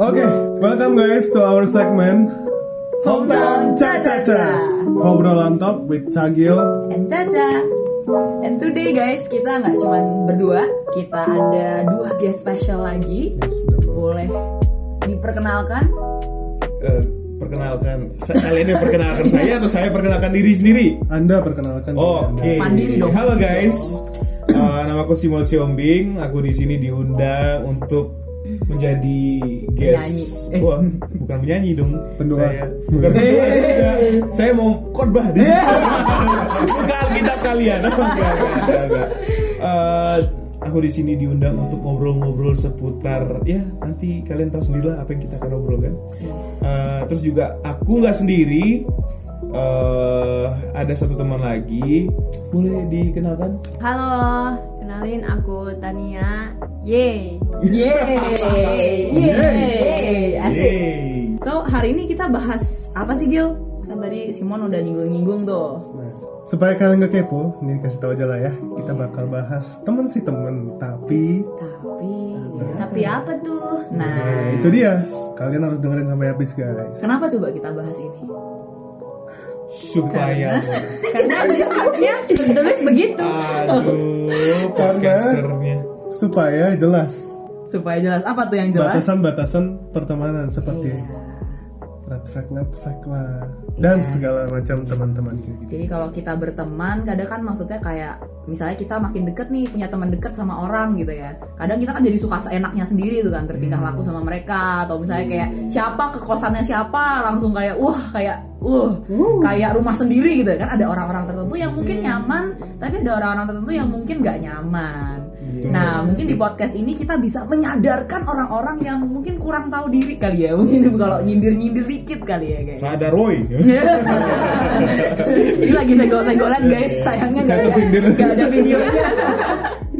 Oke, welcome guys to our segment Hometown Caca-Caca. Obrolan top with Cagil. and Caca. And today guys, kita nggak cuman berdua, kita ada dua guest special lagi. Boleh diperkenalkan? Eh, perkenalkan kalian yang perkenalkan saya atau saya perkenalkan diri sendiri Anda perkenalkan oh, diri oke Anda. Mandiri dong. halo guys Eh, nama aku Simon Siombing aku di sini diundang untuk menjadi guest. Eh. wah bukan menyanyi dong Pendoa. saya bukan pendoa juga. saya mau khotbah di sini bukan alkitab kalian enggak, enggak, enggak. Eh, aku di sini diundang untuk ngobrol-ngobrol seputar ya nanti kalian tahu sendirilah apa yang kita akan obrolkan Eh, terus juga aku nggak sendiri eh ada satu teman lagi boleh dikenalkan Halo, kenalin aku Tania. Yeay. Yeay, yeay, asik. Yeay. So hari ini kita bahas apa sih Gil? Kan tadi Simon udah nyinggung-nyinggung tuh. Nah, supaya kalian gak kepo, ini kasih tahu aja lah ya. Kita bakal bahas temen sih temen, tapi Tapi, Tapi apa tuh? nah, nah, itu dia. Kalian harus dengerin sampai habis guys. kenapa coba kita bahas ini? Supaya Karena di skripnya tertulis begitu. aduh podcasternya Supaya jelas Supaya jelas apa tuh yang jelas? batasan-batasan pertemanan seperti Iya. Red flag, red flag lah dan segala macam teman-teman gitu. Jadi kalau kita berteman, kadang kan maksudnya kayak misalnya kita makin deket nih punya teman deket sama orang gitu ya. Kadang kita kan jadi suka seenaknya sendiri tuh kan bertingkah laku sama mereka atau misalnya kayak siapa ke kosannya siapa langsung kayak wah kayak uh kayak rumah sendiri gitu kan ada orang-orang tertentu yang mungkin nyaman tapi ada orang-orang tertentu yang mungkin nggak nyaman. Nah mungkin di podcast ini kita bisa menyadarkan orang-orang yang mungkin kurang tahu diri kali ya mungkin kalau nyindir-nyindir dikit kali ya guys. sadar Roy Ini lagi senggol-senggolan guys, sayangnya nggak ada, nggak ada videonya.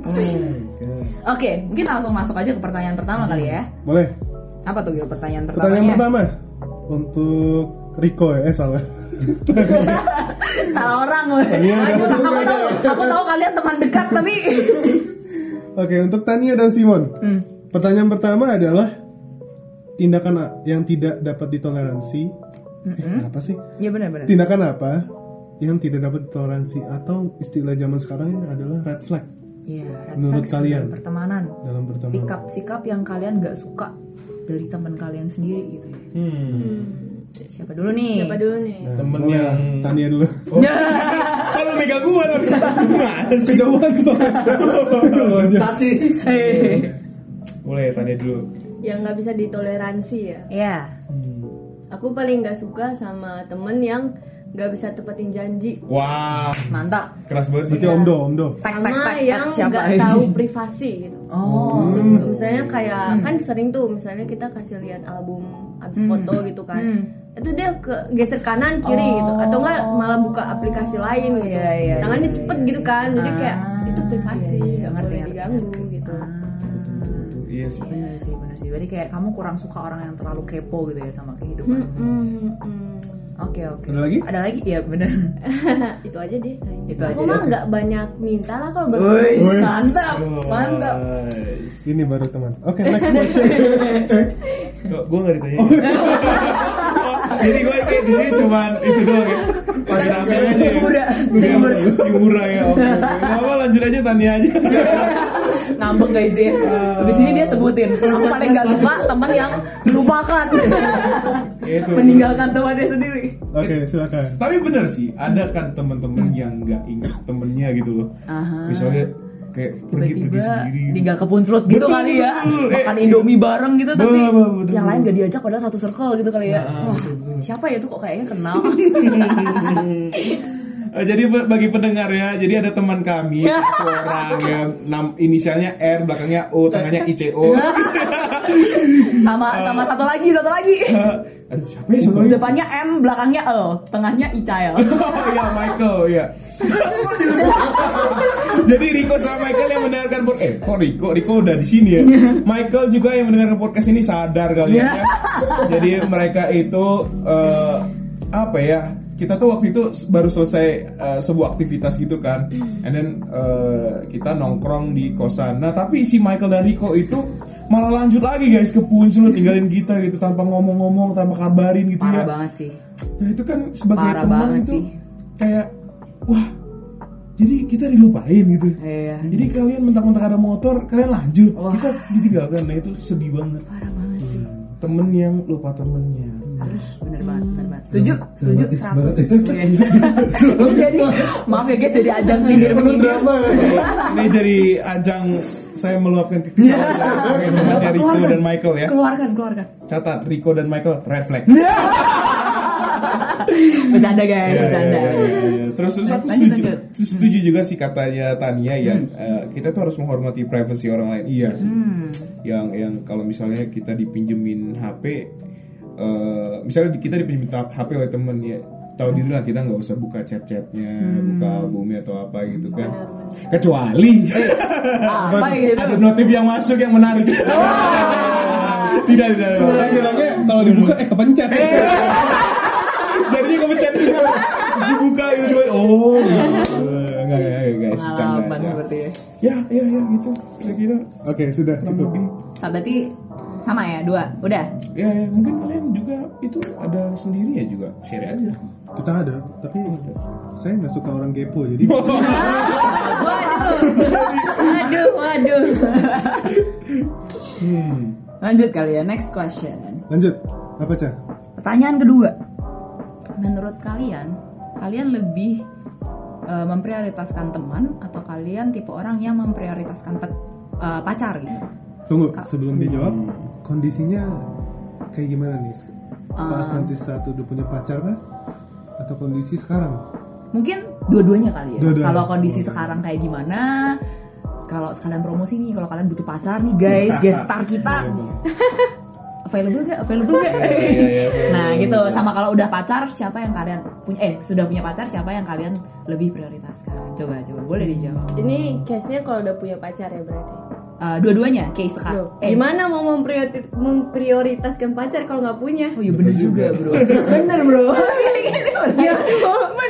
oh Oke, mungkin langsung masuk aja ke pertanyaan pertama kali ya. Boleh? Apa tuh Gil pertanyaan pertamanya? Pertanyaan pertama untuk Rico ya, eh salah. Salah orang loh. Aku, aku tahu, aku tahu kalian teman dekat tapi Oke, untuk Tania dan Simon. Pertanyaan pertama adalah tindakan yang tidak dapat ditoleransi. Eh, apa sih? ya benar-benar. Tindakan apa yang tidak dapat ditoleransi atau istilah zaman sekarang adalah red flag Iya, red Menurut flags kalian? dalam pertemanan. dalam pertemanan. Sikap-sikap yang kalian nggak suka dari teman kalian sendiri gitu ya. hmm. Siapa dulu nih? Siapa dulu nih? Nah, Temen boleh, yang- Tania dulu. kalau megang gua tapi gimana sih Kejauhan aja. Eh, boleh tanya dulu Yang nggak bisa ditoleransi ya. Ya. Aku paling nggak suka sama temen yang nggak bisa tepatin janji. wah Mantap. keras banget sih Berarti Omdo, Omdo. Tek tek Sama tek yang tek, siapa? nggak tahu privasi gitu. Oh. So, misalnya kayak kan sering tuh misalnya kita kasih lihat album abis foto gitu kan. Itu dia ke geser kanan kiri gitu atau enggak malah buka aplikasi lain gitu. iya, iya, Tangannya cepet gitu kan. Jadi kayak itu privasi, iya, iya, nggak ngerti, boleh ngerti. diganggu gitu. iya sih Iya sih benar sih. Berarti kayak kamu kurang suka orang yang terlalu kepo gitu ya sama kehidupan. Hmm, hmm. Oke oke. Ada lagi? Ada lagi? Iya benar. itu aja deh kayaknya. Itu aku aja mah nggak banyak minta lah kalau berteman. mantap, mantap. Ini baru teman. Oke, next question. Gue gak ditanya? Jadi gue kayak di sini cuman itu doang ya. Pakai rame aja ya. Murah. Murah. Murah ya. Apa lanjut aja tanya aja. Ngambek guys dia. Habis ini dia sebutin. Aku paling gak suka teman yang lupakan. Itu. Meninggalkan temannya sendiri. Oke, silakan. Tapi bener sih, ada kan teman-teman yang nggak ingat temennya gitu loh. Aha. Misalnya kayak pergi-pergi Tiba-tiba sendiri. tinggal kepunclut gitu Betul, kali ya. betul. Makan Eh, Indomie bareng gitu tapi Betul, betul, betul. yang lain gak diajak padahal satu circle gitu kali ya. Nah, Wah, betul, betul. siapa ya tuh kok kayaknya kenal. Eh, jadi bagi pendengar ya, jadi ada teman kami satu orang yang nam, inisialnya R, belakangnya O, tengahnya ICO. sama sama satu lagi, satu lagi. Aduh siapa ya? Ya? Depannya M, belakangnya L, tengahnya Icael. Oh iya Michael ya. Jadi Rico sama Michael yang mendengarkan podcast eh kok Rico Rico udah di sini ya. Michael juga yang mendengarkan podcast ini sadar kali ya. Jadi mereka itu eh, apa ya? Kita tuh waktu itu baru selesai eh, sebuah aktivitas gitu kan, and then eh, kita nongkrong di kosan. Nah tapi si Michael dan Rico itu malah lanjut lagi guys ke puncul tinggalin kita gitu tanpa ngomong-ngomong tanpa kabarin gitu Parah ya banget sih. nah itu kan sebagai Parah teman banget itu sih. kayak wah jadi kita dilupain gitu Iya. jadi kalian mentang-mentang ada motor kalian lanjut Wah. kita ditinggalkan nah itu sedih banget Parah banget sih. temen yang lupa temennya Terus bener banget, bener banget. Setuju, setuju Dramatis 100. banget. Oke. jadi maaf ya guys jadi ajang sindir drama ya. ini jadi ajang saya meluapkan kesalahan saya temannya Rico dan Michael ya Keluarkan, keluarkan. catat Rico dan Michael red flag Bercanda guys, Ya, bercanda. ya, ya, ya. Terus terus aku Lanjut, setuju, lanjut. setuju juga sih katanya Tania yang eh, kita tuh harus menghormati privasi orang lain. Iya sih. Yang yang kalau misalnya kita dipinjemin HP, eh, misalnya kita dipinjemin HP oleh temen ya tahu diri lah kita nggak usah buka chat-chatnya, buka albumnya atau apa gitu kan. Kecuali Apa gitu? ada notif yang masuk yang menarik. tidak tidak. Orang bilangnya kalau dibuka eh kepencet. Jadinya kepencet dibuka gitu oh gitu. enggak enggak enggak, guys bercanda ya. seperti ya. ya ya ya gitu kira-kira Oke, sudah cukup. Nah, berarti sama ya, dua. Udah. ya, ya mungkin kalian juga itu ada sendiri ya juga share aja Kita ada, tapi saya nggak suka orang kepo jadi Waduh. Waduh, waduh. hmm. Lanjut kali ya, next question. lanjut. Apa cah? Pertanyaan kedua. Menurut kalian, kalian lebih eh, memprioritaskan teman atau kalian tipe orang yang memprioritaskan pe- eh, pacar gitu? Tunggu, sebelum dijawab, kondisinya kayak gimana nih? Pas Ah. nanti saat udah punya pacar kah? Atau kondisi sekarang? Mungkin dua-duanya kali ya. Dua-duanya. Kalau kondisi sekarang kayak gimana? Kalau sekalian promosi nih, kalau kalian butuh pacar nih guys, guest star kita available gak? Available gak? nah gitu. Sama kalau udah pacar, siapa yang kalian punya? Eh sudah punya pacar, siapa yang kalian lebih prioritaskan? Coba coba, boleh dijawab. Ini case-nya kalau udah punya pacar ya berarti. Eh, dua-duanya, case Loh, sekarang. Eh, gimana mau mempriori- memprioritaskan pacar kalau nggak punya? Oh iya bener juga bro Bener bro Ya,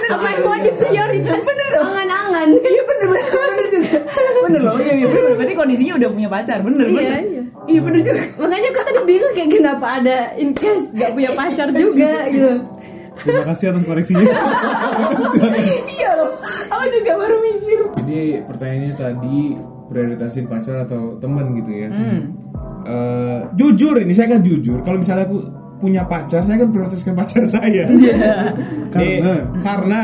apa yang mau diprioritas? Bener Angan-angan. Iya bener bener bener juga Bener loh iya iya bener Berarti kondisinya udah punya pacar Bener Iya, bener iya. Iya bener juga Makanya aku tadi bingung kayak kenapa ada in case gak punya pacar juga gitu. Terima kasih atas koreksinya. Iya loh Aku juga baru mikir jadi pertanyaannya tadi prioritasin pacar atau temen gitu ya. Eh, jujur ini saya kan jujur. Kalau misalnya aku punya pacar saya kan prioritaskan pacar saya. Nih, Karena? karena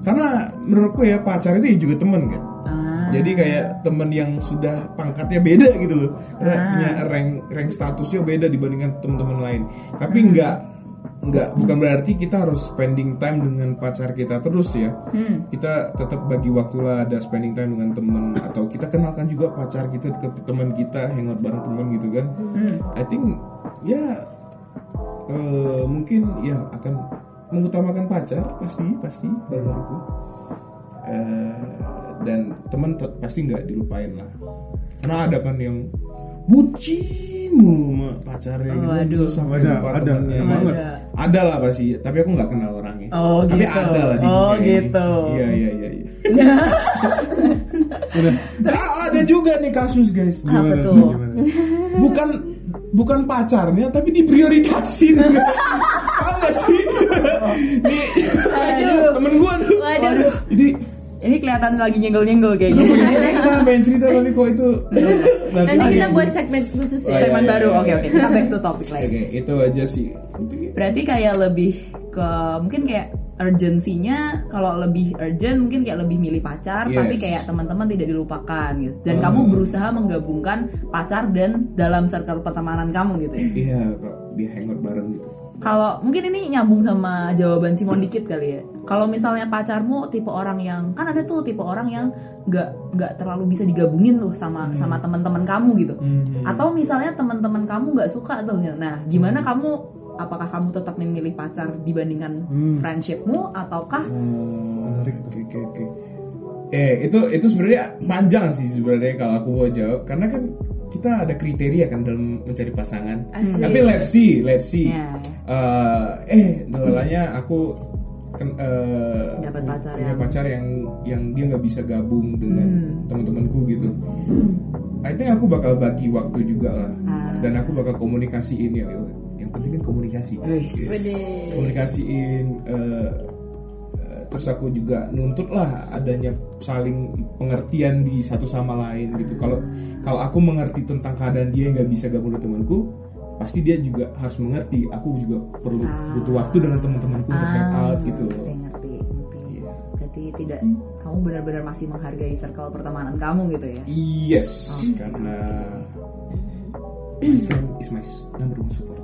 karena menurutku ya pacar itu ya juga temen kan. Ah. Jadi kayak temen yang sudah pangkatnya beda gitu loh, Karena punya rank rank statusnya beda dibandingkan teman-teman lain. Tapi nggak nggak bukan berarti kita harus spending time dengan pacar kita terus ya. Kita tetap bagi waktu lah ada spending time dengan temen atau kita kenalkan juga pacar kita ke teman kita hangout bareng temen gitu kan. I think ya eh, mungkin ya akan mengutamakan pacar pasti pasti kalau menurutku Eh, dan teman te- pasti nggak dilupain lah karena ada kan yang bucin mulu sama pacarnya gitu kan, Waduh. bisa sampai Ada, ada, ada banget. ada lah pasti tapi aku nggak kenal orangnya Oh, tapi gitu. ada lah di Oh, dunia ini. gitu. iya iya iya iya Ah, ada juga nih kasus guys Apa tuh? Gimana? bukan bukan pacarnya tapi diprioritasin gak sih nih Waduh. temen gua tuh Waduh. jadi Ini kelihatan lagi nyenggol-nyenggol kayak gitu pengen cerita pengen cerita tapi kok itu Nanti kita buat segmen khusus ya. Segmen iya, baru, iya. oke oke Kita back to topic lagi oke itu aja sih Berarti kayak lebih ke mungkin kayak urgensinya kalau lebih urgent mungkin kayak lebih milih pacar Yes. tapi kayak teman-teman tidak dilupakan gitu. Dan kamu berusaha menggabungkan pacar dan dalam circle pertemanan kamu gitu ya. iya kok dia hangout bareng gitu Kalau mungkin ini nyambung sama jawaban Simon dikit kali ya. Kalau misalnya pacarmu tipe orang yang kan ada tuh tipe orang yang nggak nggak terlalu bisa digabungin tuh sama sama teman-teman kamu gitu. Atau misalnya teman-teman kamu nggak suka tuh. Nah, gimana kamu apakah kamu tetap memilih pacar dibandingkan friendshipmu ataukah Menarik tuh. oke oke oke eh itu itu sebenarnya panjang sih sebenarnya kalau aku mau jawab karena kan kita ada kriteria kan dalam mencari pasangan Asik. tapi let's see let's see Ya. Eh, eh dalalanya aku kan, eh, Dapat pacar punya yang- pacar yang yang dia nggak bisa gabung dengan teman-temanku gitu. I think aku bakal bagi waktu juga lah. Ah. dan aku bakal komunikasiin ya yang penting kan komunikasi. Wede. komunikasiin eh, terus aku juga nuntut lah adanya saling pengertian di satu sama lain gitu. Kalau kalau aku mengerti tentang keadaan dia yang nggak bisa gabung dengan temanku pasti dia juga harus mengerti aku juga perlu butuh waktu dengan teman-temanku untuk hangout gitu loh. ngerti ngerti ngerti. Iya. berarti tidak kamu benar-benar masih menghargai circle pertemanan kamu gitu ya? Yes karena my friend is my number one support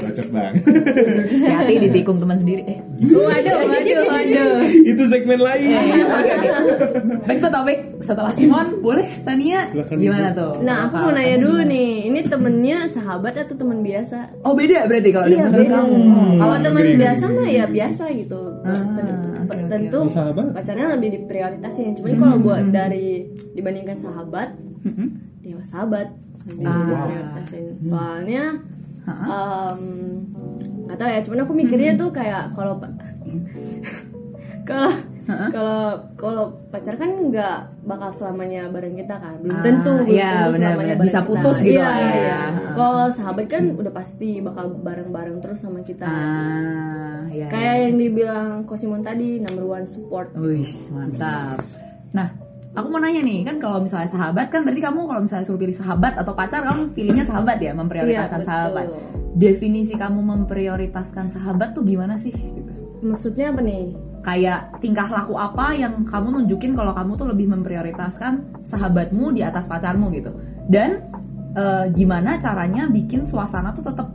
Bacot banget. Hati ditikung teman sendiri. Eh. Waduh, waduh, waduh. Itu segmen lain. Back to topik setelah Simon boleh Tania? Gimana tuh? Nah, aku mau nanya dulu nih, ini temennya sahabat atau teman biasa? oh beda berarti kalau Iya menurut beda. kamu. Kalau teman biasa mah ya biasa gitu. Ah, Tentu pacarnya lebih diprioritasin. Cuman kalau buat dari dibandingkan sahabat, ya sahabat lebih Ah. diprioritasin. Soalnya em, nggak tahu ya. Cuman aku mikirnya tuh kayak kalau kalau kalau kalau pacar kan nggak bakal selamanya bareng kita kan belum Ah, tentu belum iya, tentu benar, selamanya bareng Bisa kita. putus gitu Iya, ya. iya. kalau sahabat kan udah pasti bakal bareng-bareng terus sama kita ah ya kayak yang dibilang Kosimon tadi number one support Wih, mantap. Nah, aku mau nanya nih, kan kalau misalnya sahabat kan berarti kamu kalau misalnya suruh pilih sahabat atau pacar kamu pilihnya sahabat ya, memprioritaskan betul. sahabat. Definisi kamu memprioritaskan sahabat tuh gimana sih? Gitu. maksudnya apa nih Kayak tingkah laku apa yang kamu nunjukin kalau kamu tuh lebih memprioritaskan sahabatmu di atas pacarmu gitu. Dan eh, gimana caranya bikin suasana tuh tetap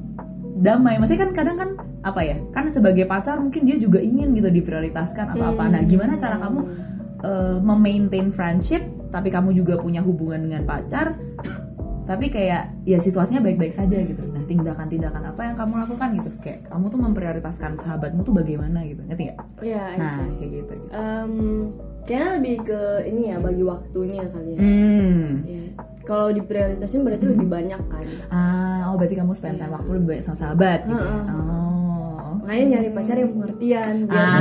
damai. Maksudnya kan kadang kan apa ya? Kan sebagai pacar mungkin dia juga ingin gitu diprioritaskan atau apa. Nah, gimana cara kamu eh, memaintain friendship tapi kamu juga punya hubungan dengan pacar tapi kayak ya situasinya baik-baik saja gitu. Nah, tindakan-tindakan apa yang kamu lakukan gitu? Kayak kamu tuh memprioritaskan sahabatmu tuh bagaimana gitu. Ngerti nggak? ya Nah, iya. kayak gitu. gitu. Em, kayaknya lebih ke ini ya bagi waktunya kali ya Hmm. Ya, kalau diprioritasin berarti lebih banyak kan Ah, oh berarti kamu spend time waktu lebih banyak sama sahabat gitu ya. Oh. Makanya nyari pacar yang pengertian biar Ah.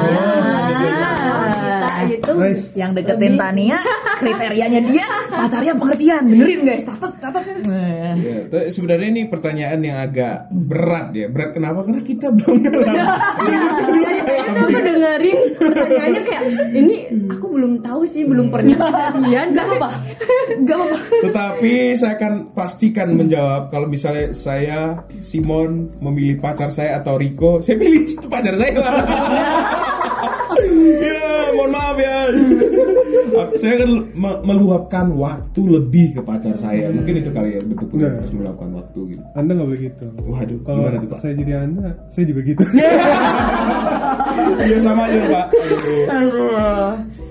dia kalau kita gitu Nice. Yang deketin Lebih- Tania, kriterianya dia pacarnya pengertian. Benerin guys, catet, catet. Ya, tapi sebenarnya ini pertanyaan yang agak berat ya. Berat kenapa? Karena kita belum ngalamin. Tadi tadi tuh aku dengerin pertanyaannya kayak ini aku belum tahu sih belum pernah kejadian Gak apa-apa, gak apa-apa. Tetapi saya akan pastikan menjawab kalau misalnya saya Simon memilih pacar saya atau Rico, saya pilih pacar saya lah. ya, mohon maaf ya. saya akan me- meluapkan waktu lebih ke pacar saya. Mungkin itu kali ya betul betul Nggak. harus meluapkan waktu gitu. Anda nggak boleh gitu. Waduh, Kalau gimana tuh, Pak? saya jadi anda, saya juga gitu. Iya sama aja Pak.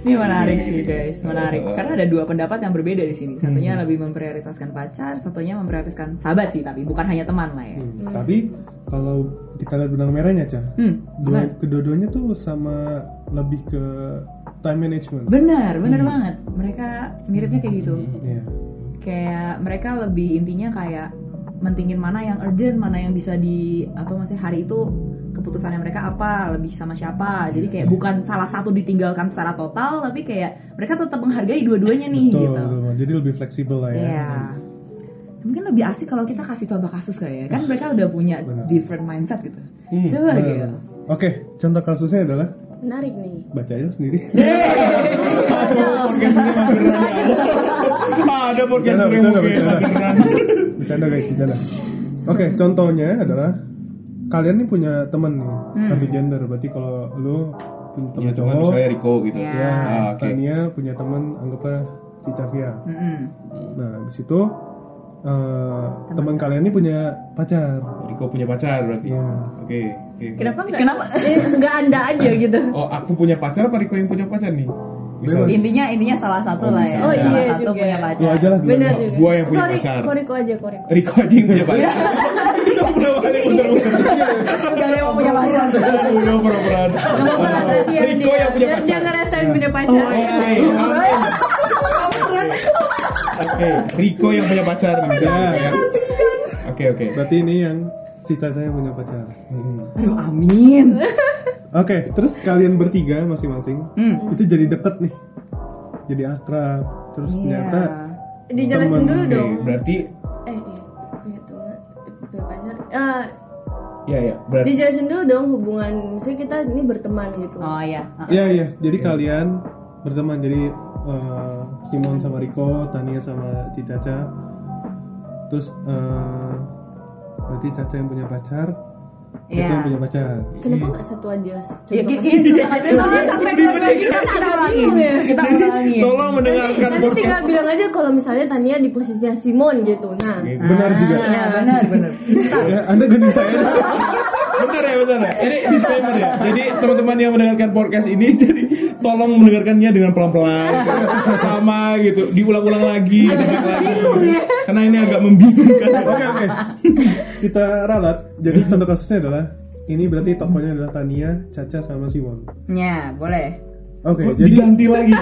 Ini menarik sih guys, menarik. Karena ada dua pendapat yang berbeda di sini. Satunya lebih memprioritaskan pacar, satunya memprioritaskan sahabat sih, tapi bukan hanya teman lah ya. Hmm, Tapi kalau kita lihat benang merahnya, Cah, Hmm, dua, kedua-duanya tuh sama lebih ke time management. benar, benar banget. Mereka miripnya kayak gitu. Iya. kayak mereka lebih intinya kayak mentingin mana yang urgent mana yang bisa di apa maksudnya hari itu keputusannya mereka apa lebih sama siapa jadi kayak bukan salah satu ditinggalkan secara total tapi kayak mereka tetap menghargai dua-duanya nih Betul, gitu betul. Jadi lebih fleksibel lah ya. Iya. Mungkin lebih asik kalau kita kasih contoh kasus kali ya kan mereka udah punya different mindset gitu coba Benar, gitu benar. Oke, contoh kasusnya adalah menarik nih baca aja sendiri. Ah, ada podcast Bercanda, yang bercanda, mungkin bercanda. guys, bercanda. Oke, contohnya adalah kalian nih punya temen nih satu gender. Berarti kalau lu punya temen Ya, teman cowok, misalnya Rico gitu. Ya. ya, Ah, oke. Tania punya temen anggaplah Cicavia. Mm-mm. Nah, habis itu eh, teman kalian ini punya pacar. Rico punya pacar berarti. Iya. Oke, oke. kenapa nggak Kenapa? eh, nggak anda aja gitu Oh, aku punya pacar apa Rico yang punya pacar nih? Misal. intinya intinya salah satu Oh, lah ya Oh, salah iya satu juga. punya pacar aja lah. benar juga Gua yang punya Kori- pacar. koriko aja koriko Rico aja yang punya pacar. Kita udah balik muter-muter. gak ada yang mau punya pacar udah pura-pura. Gak apa-apa lah kasihan Rico dia yang punya Biar dia pacar. ngerasain punya pacar Oke, amin. Oke, Rico yang punya pacar. Misalnya ya. Oke, oke. Berarti ini yang cita saya punya pacar. aduh amin. Oke, terus kalian bertiga masing-masing Hmm. itu jadi deket nih, jadi akrab. terus Iya. ternyata dijelasin Temen, dulu dong. Berarti eh iya. Punya teman punya pacar. Ya ya berarti dijelasin dulu dong hubungan. Misalnya kita ini berteman gitu. Oh iya. Iya iya, jadi kalian berteman. Jadi eh, Simon sama Riko, Tania sama Cicaca. Terus eh, berarti Caca yang punya pacar, Iya. yang punya pacar. kenapa nggak satu aja Ya, contoh gitu. Kita ulangi. Kita ulangi. tolong mendengarkan nanti podcast tinggal bilang aja kalau misalnya Tania di posisinya Simon gitu nah Benar juga. Ah, benar benar. Ya, anda gandeng saya. bentar ya bentar ya ini disclaimer ya. Jadi teman-teman yang mendengarkan podcast ini jadi tolong mendengarkannya dengan pelan-pelan. Sama gitu. Diulang-ulang lagi dengar lagi. karena ini agak membingungkan. Oke oke. Kita ralat. Jadi contoh kasusnya adalah ini berarti tokohnya adalah Tania, Caca sama Simon. Ya, boleh. Oke, Oh, jadi diganti lagi.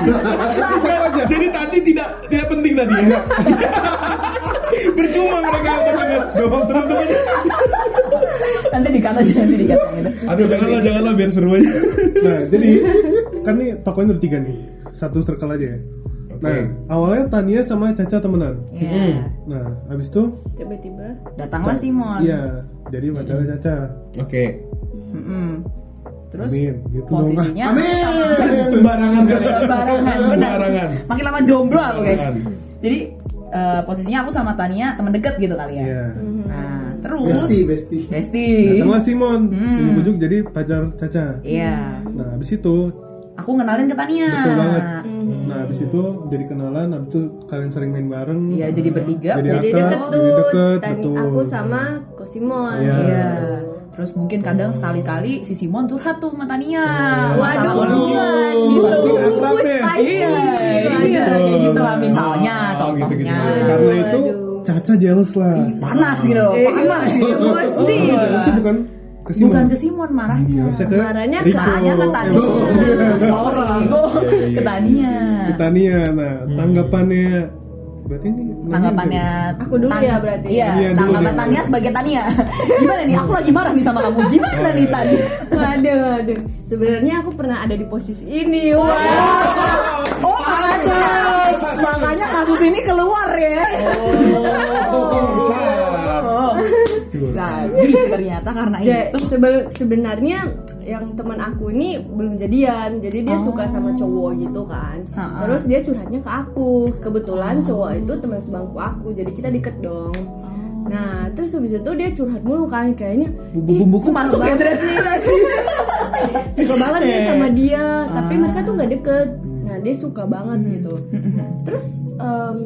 Jadi tadi tidak tidak penting tadi ya? Percuma mereka mendengar teman-teman Nanti dikat aja nanti dikat yang itu. aduh janganlah janganlah biar seru aja Nah, jadi kan nih tokohnya udah tiga nih. Satu circle aja ya. Nah, awalnya Tania sama Caca temenan. Ya. Nah, habis itu tiba-tiba Datanglah Simon. iya, jadi pacarnya Caca. oke Mm-mm. Terus Amin, gitu dong. posisinya sembarangan kan Barangan, benar. Sembarangan. Makin lama jomblo aku guys. Jadi eh, posisinya aku sama Tania teman dekat gitu kali ya. Iya. Nah, terus Besti, besti. Besti. Datanglah Simon, ujung-ujung jadi pacar Caca. Iya. Nah, habis itu Aku ngenalin ke Tania. betul banget. Nah, habis itu jadi kenalan, habis itu kalian sering main bareng. Iya, jadi bertiga. Jadi jadi akrab, deket jadi tuh deket, Tani betul. aku sama Ko Simon Iya. Iya. Terus mungkin kadang sekali-kali si Simon curhat tuh sama Tania. Waduh, Waduh, gitu. Iya, Waduh. iya, kayak gitu lah misalnya, Oh, contohnya. gitu-gitu. Karena itu Waduh. Caca jealous lah. Panas gitu, panas gitu. emosi Jealous sih bukan ke Simon. Bukan ke Simon marahnya. Biasa ke marahnya ke. Marahnya ke Tania. Sorry, Go. Ke Tania. Ke Tania. Nah, tanggapannya berarti ini Tanggapannya Aku dulu ya berarti. Iya, Iya, tanggapan deh. Tania sebagai Tania. Gimana nih? Aku lagi marah nih sama kamu. Gimana nih Tania? waduh waduh sebenarnya aku pernah ada di posisi ini wah Oh, pantes. Makanya kasus ini keluar ya. Oh. Jadi ternyata karena itu. sebenarnya yang teman aku ini belum jadian jadi dia suka sama cowok gitu kan Ha-ha. terus dia curhatnya ke aku kebetulan cowok itu teman sebangku aku jadi kita deket dong nah terus habis itu dia curhat mulu kan kayaknya Bumbu-bumbuku "Ih, suka masuk ya, suka banget nih sama dia tapi mereka tuh nggak deket nah dia suka banget gitu. Terus em,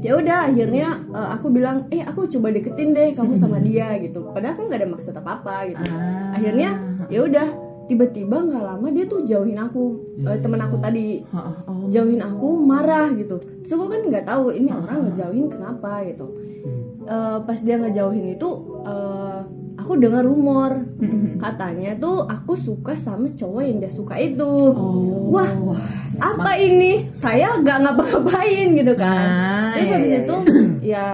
ya udah akhirnya eh, aku bilang eh aku coba deketin deh kamu sama dia gitu. Padahal aku nggak ada maksud apa apa gitu akhirnya ya udah tiba-tiba nggak lama dia tuh jauhin aku eh, temen aku tadi. Jauhin aku marah gitu. Terus aku kan nggak tahu ini orang ngejauhin kenapa gitu. Eh, pas dia ngejauhin itu eh, aku dengar rumor. Katanya tuh aku suka sama cowok yang dia suka itu. Wah apa ini? Saya nggak ngapa-ngapain gitu kan. Ah, terus iya, habis iya, itu ya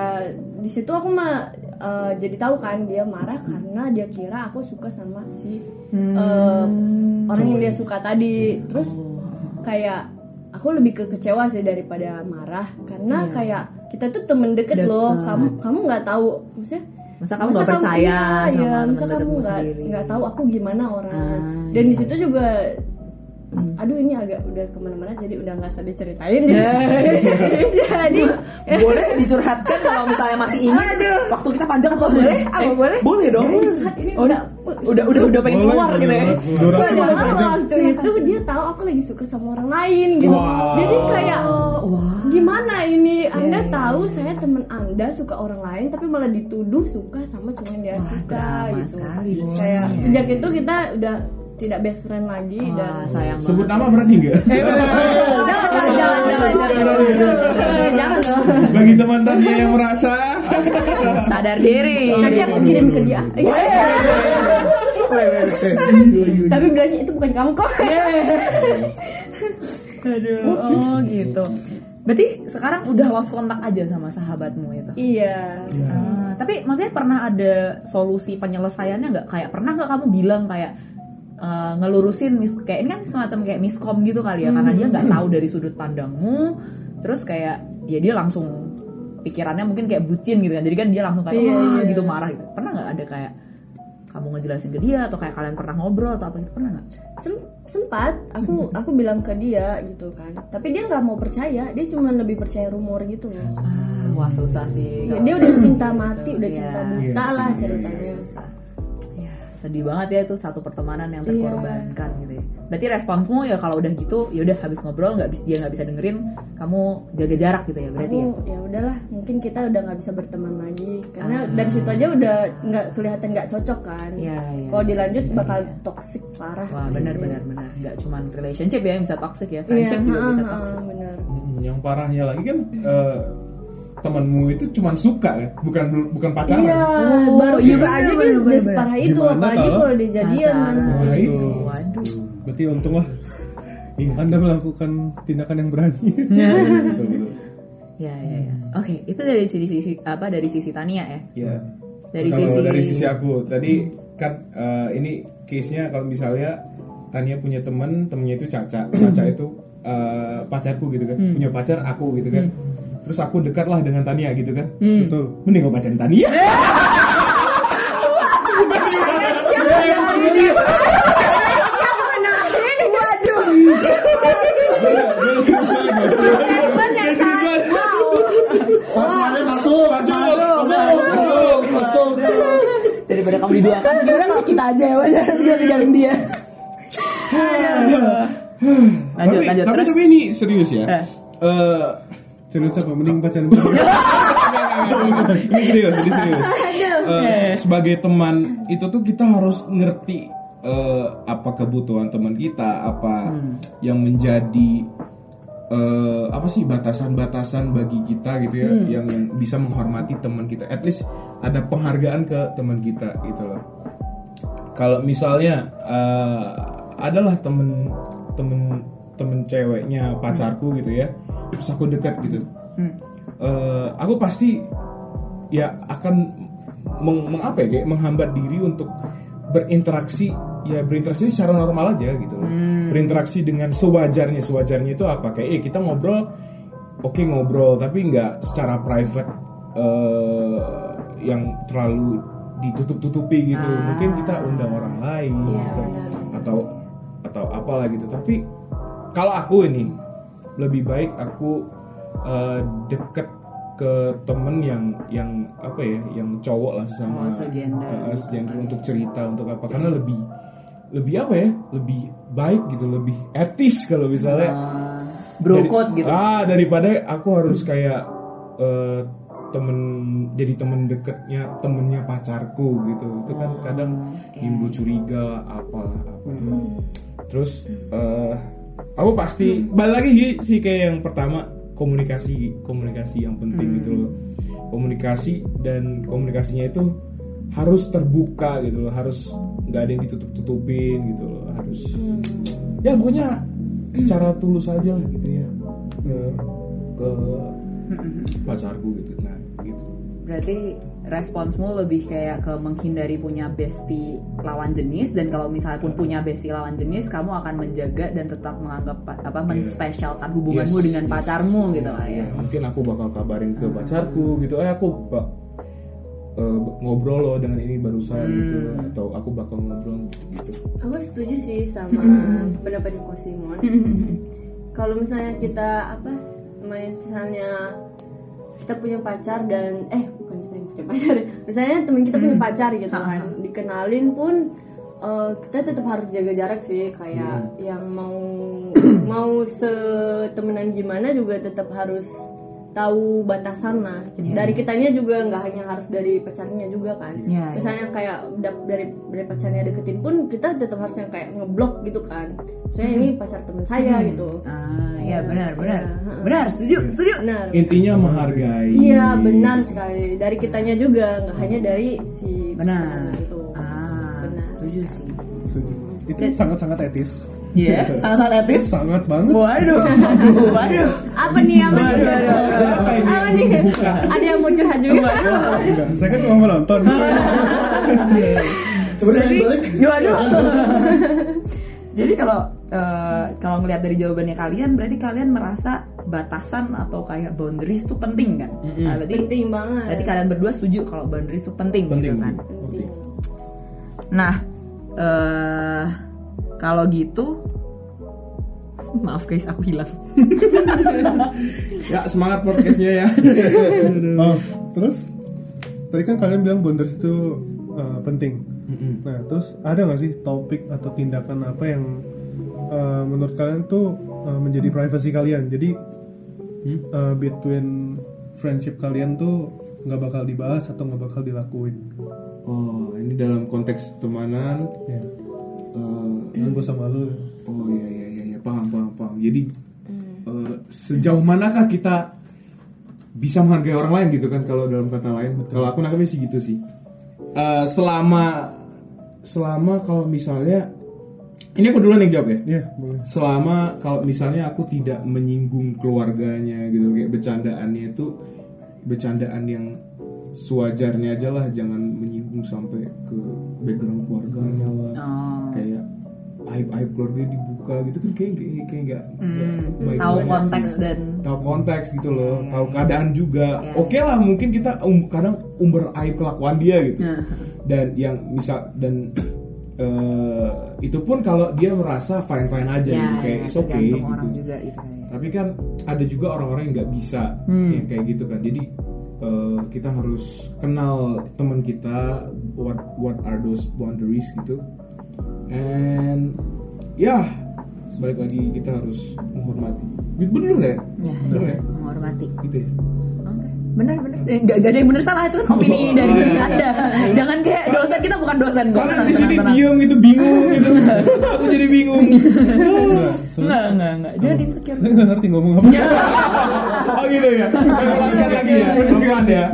di situ aku mah eh, jadi tahu kan dia marah karena dia kira aku suka sama si eh, orang yang dia suka tadi. Terus kayak aku lebih ke kecewa sih daripada marah. Karena kayak kita tuh temen deket, loh. Deket. kamu kamu nggak tahu. Maksudnya Masa kamu nggak percaya iya, sama iya, kamu deketmu nggak sendiri? nggak tahu aku gimana orang Ah, dan di situ juga aduh ini agak udah ke mana-mana jadi udah nggak usah diceritain. Ya jadi boleh dicurhatkan kalau misalnya masih ingin waktu kita panjang Apa boleh? Apa boleh? boleh dong. Ini Oh, udah udah udah udah pengen Boleh, keluar boleh gitu ya. Padahal masih panjang. waktu itu dia tahu aku lagi suka sama orang lain gitu. Jadi kayak gimana ini? Anda tahu saya teman Anda suka orang lain tapi malah dituduh suka sama yang dia suka drama gitu. sekali. Kayak sejak itu kita udah tidak best friend lagi Wah, dan sayang sebut banget nama berani nggak jangan jangan jangan Eh, bagi teman Tania yang merasa sadar diri Nanti aku kirim ke dia. Tapi bilangnya itu bukan kamu kok. aduh oh gitu berarti sekarang udah lost kontak aja sama sahabatmu itu Iya. Ah, tapi maksudnya pernah ada solusi penyelesaiannya nggak kayak pernah nggak kamu bilang kayak eh, ngelurusin mis kayak ini kan semacam kayak miskom gitu kali ya karena dia nggak tahu dari sudut pandangmu. Terus kayak ya dia langsung pikirannya mungkin kayak bucin gitu kan. Jadi kan dia langsung kayak Iya, wah iya. gitu marah gitu. Pernah nggak ada kayak kamu ngejelasin ke dia atau kayak kalian pernah ngobrol atau apa gitu? Pernah nggak? Sem- sempat. Aku aku bilang ke dia gitu kan. Tapi dia nggak mau percaya. Dia cuma lebih percaya rumor gitu loh. Ah, wah susah sih Ya, dia udah cinta mati udah Iya, cinta buta lah ceritanya. susah sedih banget ya itu satu pertemanan yang Iya. terkorbankan gitu ya. Berarti responsmu ya kalau udah gitu ya udah habis ngobrol nggak bisa dia nggak bisa dengerin kamu jaga jarak gitu ya berarti ya? Aku ya udahlah mungkin kita udah nggak bisa berteman lagi. Karena dari situ aja udah nggak kelihatan nggak cocok kan. Iya, iya. kalau dilanjut bakal toxic parah wah benar benar benar. Nggak cuman relationship ya yang bisa toxic ya. Iya friendship juga bisa toxic. bener Mm, yang parahnya lagi kan eh, temanmu itu cuma suka kan? Bukan bukan pacaran? Iya Oh, baru iya bener, aja bener, dia udah separah itu Gimana apalagi kalau kalau dia jadian. Wah, itu. waduh. Berarti untung lah. Anda melakukan tindakan yang berani. Betul betul ya ya ya oke itu dari sisi sisi apa dari sisi Tania ya? Ya Dari Kalau sisi- dari sisi aku tadi kan eh, ini case nya kalau misalnya Tania punya temen temennya itu Caca. Caca itu eh, pacarku gitu kan. Hmm. punya pacar aku gitu kan terus aku dekat lah dengan Tania gitu kan Hmm. betul mending gak pacarin Tania Pasangannya masuk, masuk, masuk. daripada kamu diduakan gimana kalau kita aja ya Wanya? dia tinggalin dia lanjut tapi, lanjut tapi, terus tapi ini serius ya Eh. Eh, serius apa mending pacaran ini serius, ini serius. Eh, sebagai teman itu tuh kita harus ngerti eh, apa kebutuhan teman kita, apa yang menjadi eh, apa sih batasan-batasan bagi kita gitu ya, yang bisa menghormati teman kita. At least ada penghargaan ke teman kita gitu loh. Kalau misalnya eh, adalah temen temen temen ceweknya pacarku gitu ya, terus aku dekat gitu, Eh, aku pasti ya akan meng, meng- apa ya kayak menghambat diri untuk berinteraksi ya berinteraksi secara normal aja gitu loh. Berinteraksi dengan sewajarnya, sewajarnya itu apa? Kayak eh, kita ngobrol oke ngobrol tapi nggak secara private eh, yang terlalu ditutup-tutupi gitu. Mungkin kita undang orang lain gitu. atau atau apalah gitu. Tapi kalau aku ini lebih baik aku eh, deket ke temen yang yang apa ya yang cowok lah sama Oh, segender. segender untuk cerita untuk apa. Karena lebih lebih apa ya lebih baik gitu lebih etis kalau misalnya. Bro Dari- code gitu. Ah daripada aku harus kayak eh, temen jadi temen deketnya temennya pacarku gitu. Itu kan Oh, kadang timbul curiga apa apa Hmm. terus eh, aku pasti. Balik lagi sih- sih kayak yang pertama komunikasi komunikasi yang penting Hmm. gitu loh. Komunikasi dan komunikasinya itu harus terbuka gitu loh. Harus nggak ada yang ditutup tutupin gitu loh. Harus ya pokoknya secara tulus aja lah gitu ya. Ke ke pacarku gitu. Nah gitu. Berarti responsmu lebih kayak ke menghindari punya bestie lawan jenis dan kalau misalnya pun punya bestie lawan jenis kamu akan menjaga dan tetap menganggap pa- apa menspesialkan hubunganmu Yes, dengan yes. pacarmu gitu lah ya. Ya, mungkin aku bakal kabarin ke pacarku gitu. Eh aku bak eh, ngobrol loh dengan ini barusan gitu. Atau aku bakal ngobrol gitu. Aku setuju sih sama pendapatnya Ko Simon. Kalau misalnya kita apa misalnya kita punya pacar dan eh punya pacar, ya. misalnya temen kita punya pacar gitu kan, dikenalin pun eh, kita tetap harus jaga jarak sih. Kayak yang mau mau setemenan gimana juga tetap harus tahu batasan lah dari kitanya juga nggak hanya harus dari pacarnya juga kan. Iya, iya. misalnya kayak dap- dari dari pacarnya deketin pun kita tetap harus yang kayak ngeblok gitu kan. Misalnya ini pacar teman saya gitu. Ah iya benar benar Iya, benar. setuju setuju. Benar. Intinya menghargai. Iya benar sekali. Dari kitanya juga nggak hanya dari si benar. pacarnya itu. Ah Benar. setuju sih. Setuju. itu sangat-sangat etis Iya sangat sangat etis sangat banget. Waduh waduh apa nih apa nih Waduh, waduh, apa nih? Ada yang mau curhat juga? Enggak, saya kan cuma menonton. Coba Jadi, dari balik. waduh. Jadi kalau eh, kalau ngelihat dari jawabannya kalian, berarti kalian merasa batasan atau kayak boundaries tuh penting kan? Nah, berarti penting banget. berarti kalian berdua setuju kalau boundaries tuh penting, Penting. gitu kan? penting Nah, eh kalau gitu maaf guys aku hilang. Ya semangat podcastnya ya. Oh, terus tadi kan kalian bilang boundaries itu uh, penting. Nah, terus ada nggak sih topik atau tindakan apa yang uh, menurut kalian tuh uh, menjadi privacy kalian? Jadi uh, between friendship kalian tuh nggak bakal dibahas atau nggak bakal dilakuin. Oh ini dalam konteks temanan. Ya, eh, kan gue sama lu. oh iya iya iya iya, paham paham paham. Jadi eh, sejauh manakah kita bisa menghargai orang lain gitu kan kalau dalam kata lain? Kalau aku nangkepnya sih gitu sih. Eh, selama selama kalau misalnya ini aku duluan yang jawab ya. Iya, boleh. selama kalau misalnya aku tidak menyinggung keluarganya gitu kayak bercandaannya itu bercandaan yang sewajarnya aja lah jangan menyinggung sampai ke background keluarganya lah Oh. kayak aib aib keluarga dibuka gitu kan kayak kayak kayak nggak baik Tahu konteks sih. dan tahu konteks gitu loh tahu keadaan juga. Oke lah mungkin kita um- kadang umber aib kelakuan dia gitu. Dan yang misal dan eh, itu pun kalau dia merasa fine fine aja ya, gitu kayak ya, it's okay gitu. orang juga gitu kan. tapi kan ada juga orang-orang yang nggak bisa Hmm. yang kayak gitu kan. Jadi eh, kita harus kenal teman kita what what are those boundaries gitu and ya balik lagi kita harus menghormati bener ya Ya, bener ya, ya menghormati. gitu ya Oke, benar benar. Eh, Gak, gak ada yang benar salah itu kan opini dari anda. Jangan kayak dosen kita bukan dosen kok. kalian di sini diem gitu bingung gitu aku jadi bingung. Enggak enggak enggak. Jangan insecure. Saya nggak ngerti ngomong apa. oh gitu ya saya ulaskan lagi ya pelan ya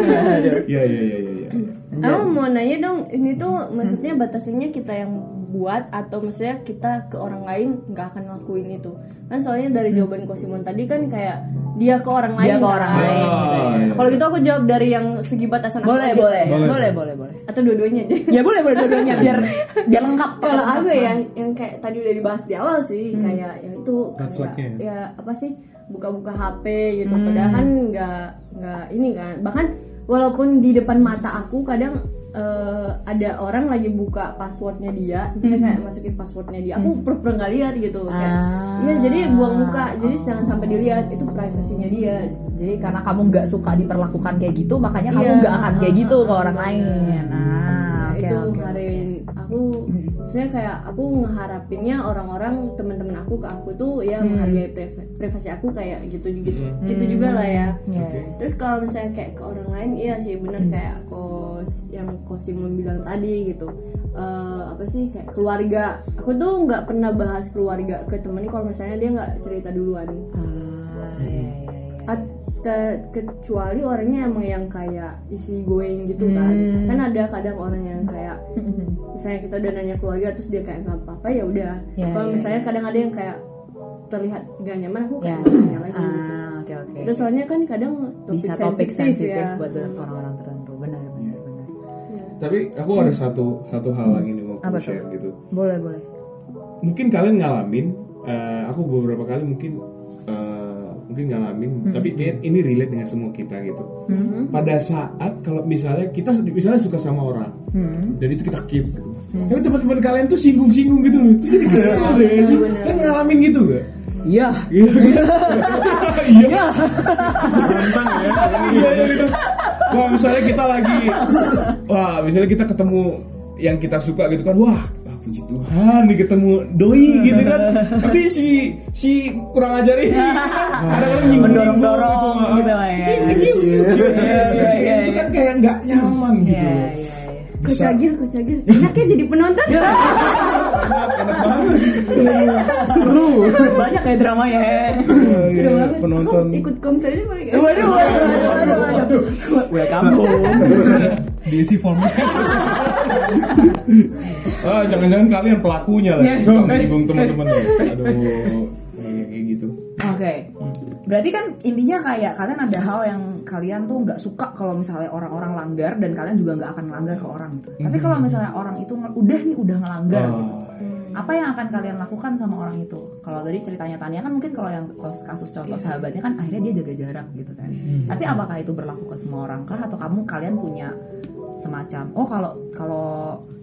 ya ya ya ya ya Aku mau nanya dong, ini tuh maksudnya batasannya kita yang buat atau maksudnya kita ke orang lain nggak akan lakuin itu? Kan soalnya dari jawaban Kosimon tadi kan kayak dia ke orang lain. Dia ke kan? orang lain gitu ya. Nah, Kalau gitu aku jawab dari yang segi batasan aku Boleh aja. boleh boleh boleh boleh. Atau dua-duanya aja. Ya boleh boleh dua-duanya biar biar lengkap. Kalau aku ya yang kayak tadi udah dibahas di awal sih kayak yang itu kayak ya apa sih buka-buka HP gitu padahal kan nggak nggak ini kan bahkan walaupun di depan mata aku kadang eh, ada orang lagi buka passwordnya dia misalnya kayak masukin passwordnya dia aku pura-pura nggak lihat gitu kayak Ah. iya jadi buang muka jadi jangan sampai dilihat itu privasinya dia Jadi karena kamu nggak suka diperlakukan kayak gitu, makanya kamu Iya, nggak akan kayak gitu ke ah, orang bener. lain. Ah, Nah, oke itu oke. ngeharapin aku maksudnya kayak aku ngeharapinnya orang-orang teman-teman aku ke aku tuh ya Hmm. menghargai priva- privasi aku kayak gitu gitu gitu juga lah ya. Iya. terus kalau misalnya kayak ke orang lain iya sih bener kayak kos yang kosim bilang tadi gitu. Eh, apa sih kayak keluarga. Aku tuh nggak pernah bahas keluarga ke temen kalau misalnya dia nggak cerita duluan. Ah, iya, iya. At- te- kecuali orangnya emang yang kayak isi going gitu kan Hmm. kan ada kadang orang yang kayak misalnya kita udah nanya keluarga terus dia kayak nggak apa-apa ya udah Ya, kalau ya, misalnya kadang ada yang kayak terlihat gak nyaman aku Ya. kayak nggak nanya lagi gitu Ah, oke oke. itu soalnya kan kadang topik Bisa topik sensitif sensitif ya buat orang-orang tertentu. Benar benar benar. tapi aku ada satu satu hal lagi nih mau Apa aku share tuh? gitu Boleh boleh. mungkin kalian ngalamin eh, aku beberapa kali mungkin eh, mungkin ngalamin tapi kayak ini relate dengan semua kita gitu pada saat kalau misalnya kita misalnya suka sama orang dan itu kita keep gitu tapi teman-teman kalian tuh singgung-singgung gitu loh itu jadi kesel deh sih bener. kalian ngalamin gitu gak? Iya. Iya. Iya. Iya iya, gitu. Wah misalnya kita lagi, wah misalnya kita ketemu yang kita suka gitu kan, wah ah, puji Tuhan nih ketemu doi gitu kan. Tapi si si kurang ajar ini kadang-kadang nyinggung Mendorong-dorong gitu lah ya. Itu kan kayak nggak nyaman gitu. Iya loh. iya iya. kocagil kocagil enaknya jadi penonton Seru. Banyak ya dramanya. Oh, iya, Aku penonton. ikut konser ini boleh nggak? Waduh, waduh, waduh, waduh. Welcome home. diisi format Ah, jangan-jangan kalian pelakunya lah, Iya. suka menyinggung teman-temannya. Aduh, kayak gitu. Oke. Berarti kan intinya kayak kalian ada hal yang kalian tuh nggak suka kalau misalnya orang-orang langgar dan kalian juga nggak akan melanggar ke orang gitu. Tapi kalau misalnya orang itu udah nih udah ngelanggar gitu. apa yang akan kalian lakukan sama orang itu kalau tadi ceritanya Tania kan mungkin kalau yang kasus-kasus contoh sahabatnya kan akhirnya dia jaga jarak gitu kan tapi apakah itu berlaku ke semua orang kah atau kamu kalian punya semacam oh kalau kalau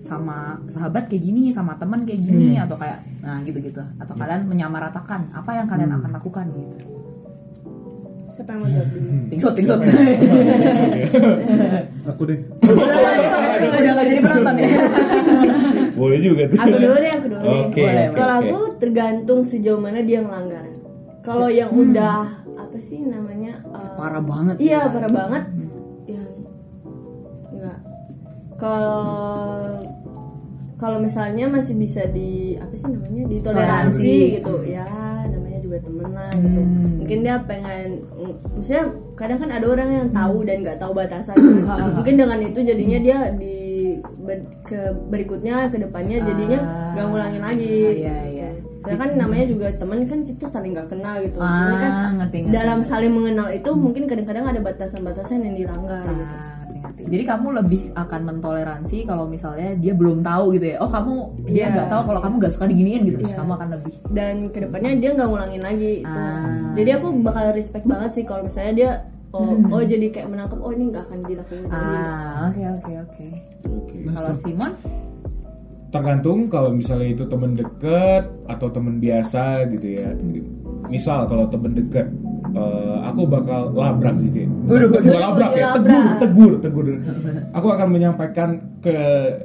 sama sahabat kayak gini sama teman kayak gini atau kayak nah gitu-gitu atau kalian menyamaratakan apa yang kalian akan lakukan gitu siapa yang mau jawab Tingsut, tingsut. aku deh Udah gak jadi penonton ya. Boleh juga tuh. aku dulu deh aku dulu deh Oke. Boleh, oke, kalau oke. aku tergantung sejauh mana dia melanggar kalau yang udah apa sih namanya uh, Parah banget. iya kan. parah banget enggak kalau kalau misalnya masih bisa di apa sih namanya ditoleransi Toleransi. gitu ya namanya juga temen lah gitu mungkin dia pengen maksudnya kadang kan ada orang yang tahu dan nggak tahu batasan mungkin dengan itu jadinya dia di ber- ke berikutnya ke depannya jadinya nggak ngulangin lagi Iya, iya. Soalnya kan namanya juga teman kan kita saling nggak kenal gitu. Ah, Jadi kan ngerti, ngerti. dalam saling mengenal itu mungkin kadang-kadang ada batasan-batasan yang dilanggar gitu. Ah, ngerti. Jadi kamu lebih akan mentoleransi kalau misalnya dia belum tahu gitu ya. Oh kamu dia Iya. nggak tahu kalau kamu nggak suka diginiin gitu. Kamu akan lebih. Dan ke depannya dia nggak ngulangin lagi itu. Ah. Jadi aku bakal respect banget sih kalau misalnya dia oh oh jadi kayak menangkap oh ini nggak akan dilakuin lagi. Ah oke oke oke. Oke. Kalau Simon, tergantung kalau misalnya itu temen deket atau temen biasa gitu ya misal kalau temen deket eh, aku bakal labrak sih kayak bukan labrak ya tegur tegur tegur. Aku akan menyampaikan ke,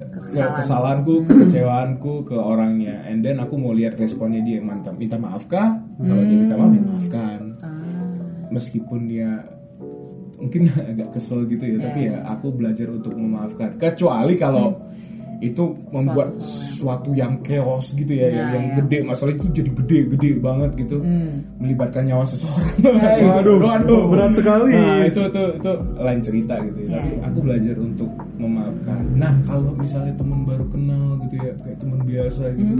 ke kesalahanku kekecewaanku ke orangnya. And then aku mau lihat responnya dia mantap. Minta maaf kah kalau dia minta maaf ya maafkan. Meskipun dia mungkin agak kesel gitu ya tapi ya aku belajar untuk memaafkan. Kecuali kalau itu membuat sesuatu yang chaos gitu ya, yang, yang gede. Masalah itu jadi gede gede banget gitu. Melibatkan nyawa seseorang. Waduh waduh. Berat sekali. nah itu itu itu lain cerita gitu ya. Iya. tapi aku belajar untuk memaafkan. Nah kalau misalnya teman baru kenal gitu ya kayak teman biasa gitu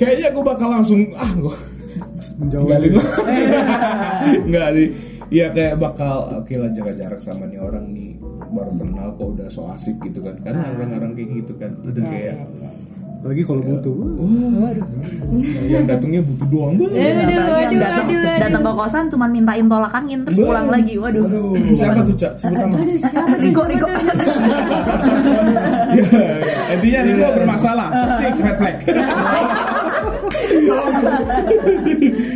kayaknya aku bakal langsung ah gua Menjauh. nggak sih ya kayak bakal oke lah jaga jarak sama nih orang nih baru kenal kok udah so asik gitu kan. Karena orang-orang kayak gitu kan udah kayak Lagi kalau butuh. wah yang datangnya butuh doang Eh, banget. Waduh, waduh, datang waduh, waduh. datang ke kosan cuma mintain tolak angin terus pulang lagi. Waduh. siapa tuh cak? Sebut nama. Aduh siapa tuh? Riko, Siapa Riko. Ya, intinya Riko bermasalah. Sih red flag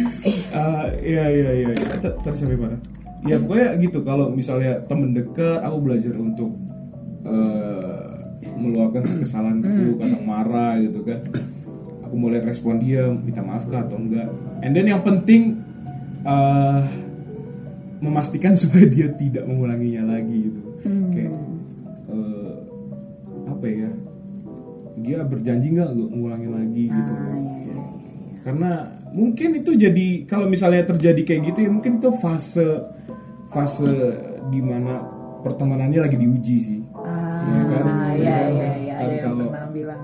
iya iya iya. Tadi sampai mana? Ya pokoknya gitu. Kalau misalnya temen dekat aku belajar untuk eh, meluapkan kesalahanku kadang marah gitu kan. Aku mau lihat respon dia minta maaf kah atau enggak? And then yang penting eh, memastikan supaya dia tidak mengulanginya lagi gitu. Kayak eh, apa ya? Dia berjanji nggak ngulangin lagi gitu. Karena mungkin itu jadi kalau misalnya terjadi kayak gitu ya mungkin itu fase fase di mana pertemanannya lagi diuji sih ya kan Ah, iya Ya iya kan? iya. Kan Ada yang kalau pernah bilang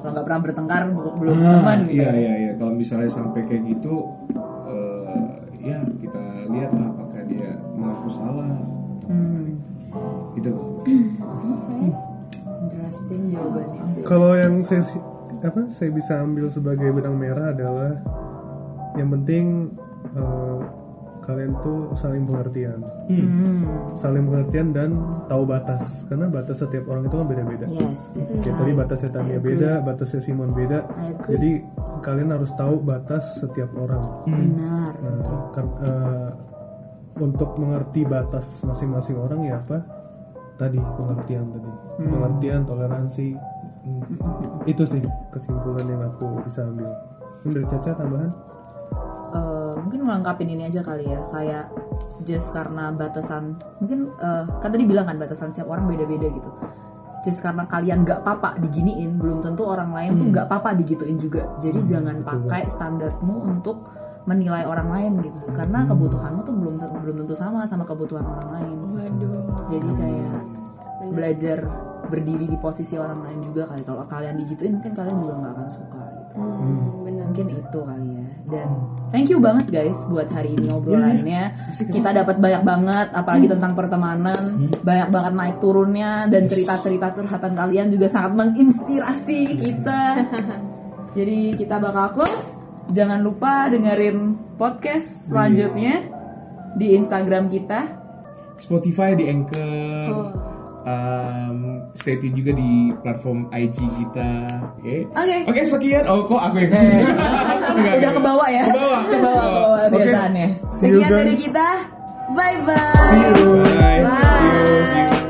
kalau nggak pernah bertengkar belum Ah, teman. gitu. iya iya iya kalau misalnya sampai kayak gitu eh, ya kita lihat lah apakah dia mengaku salah Hmm. gitu Interesting jawabannya. Kalau yang saya apa saya bisa ambil sebagai benang merah adalah yang penting eh, kalian tuh saling pengertian, Hmm. saling pengertian dan tahu batas karena batas setiap orang itu kan beda-beda. Yes. tadi batasnya Tania beda, batasnya Simon beda. Jadi kalian harus tahu batas setiap orang. Benar. Nah, kan- eh, untuk mengerti batas masing-masing orang ya apa? Tadi pengertian tadi, pengertian, toleransi. Itu sih kesimpulan yang aku bisa ambil. Ini dari Caca tambahan? Eh, mungkin melengkapin ini aja kali ya kayak just karena batasan mungkin eh, kan tadi bilang kan batasan setiap orang beda-beda gitu. Just karena kalian nggak apa diginiin belum tentu orang lain tuh nggak apa digituin juga. Jadi jangan pakai standarmu untuk menilai orang lain gitu. Karena kebutuhanmu tuh belum belum tentu sama sama kebutuhan orang lain. Waduh. jadi kayak belajar berdiri di posisi orang lain juga kali. Kalau kalian digituin mungkin kalian juga nggak akan suka gitu. Hmm, benar. Mungkin itu kali ya. Dan thank you banget guys buat hari ini obrolannya. Kita dapat banyak banget apalagi tentang pertemanan. Banyak banget naik turunnya dan cerita-cerita curhatan kalian juga sangat menginspirasi kita. Jadi kita bakal close. Jangan lupa dengerin podcast selanjutnya di Instagram kita. Spotify di Anchor um, stay tune juga di platform IG kita. Oke. Okay. Oke. Okay. Okay, sekian. Oh, kok aku yang eh. Udah ke bawah ya. Ke bawah. Ke bawah, ke bawah okay. Sekian dari kita. Bye bye. See you. Bye. bye. See you. See you.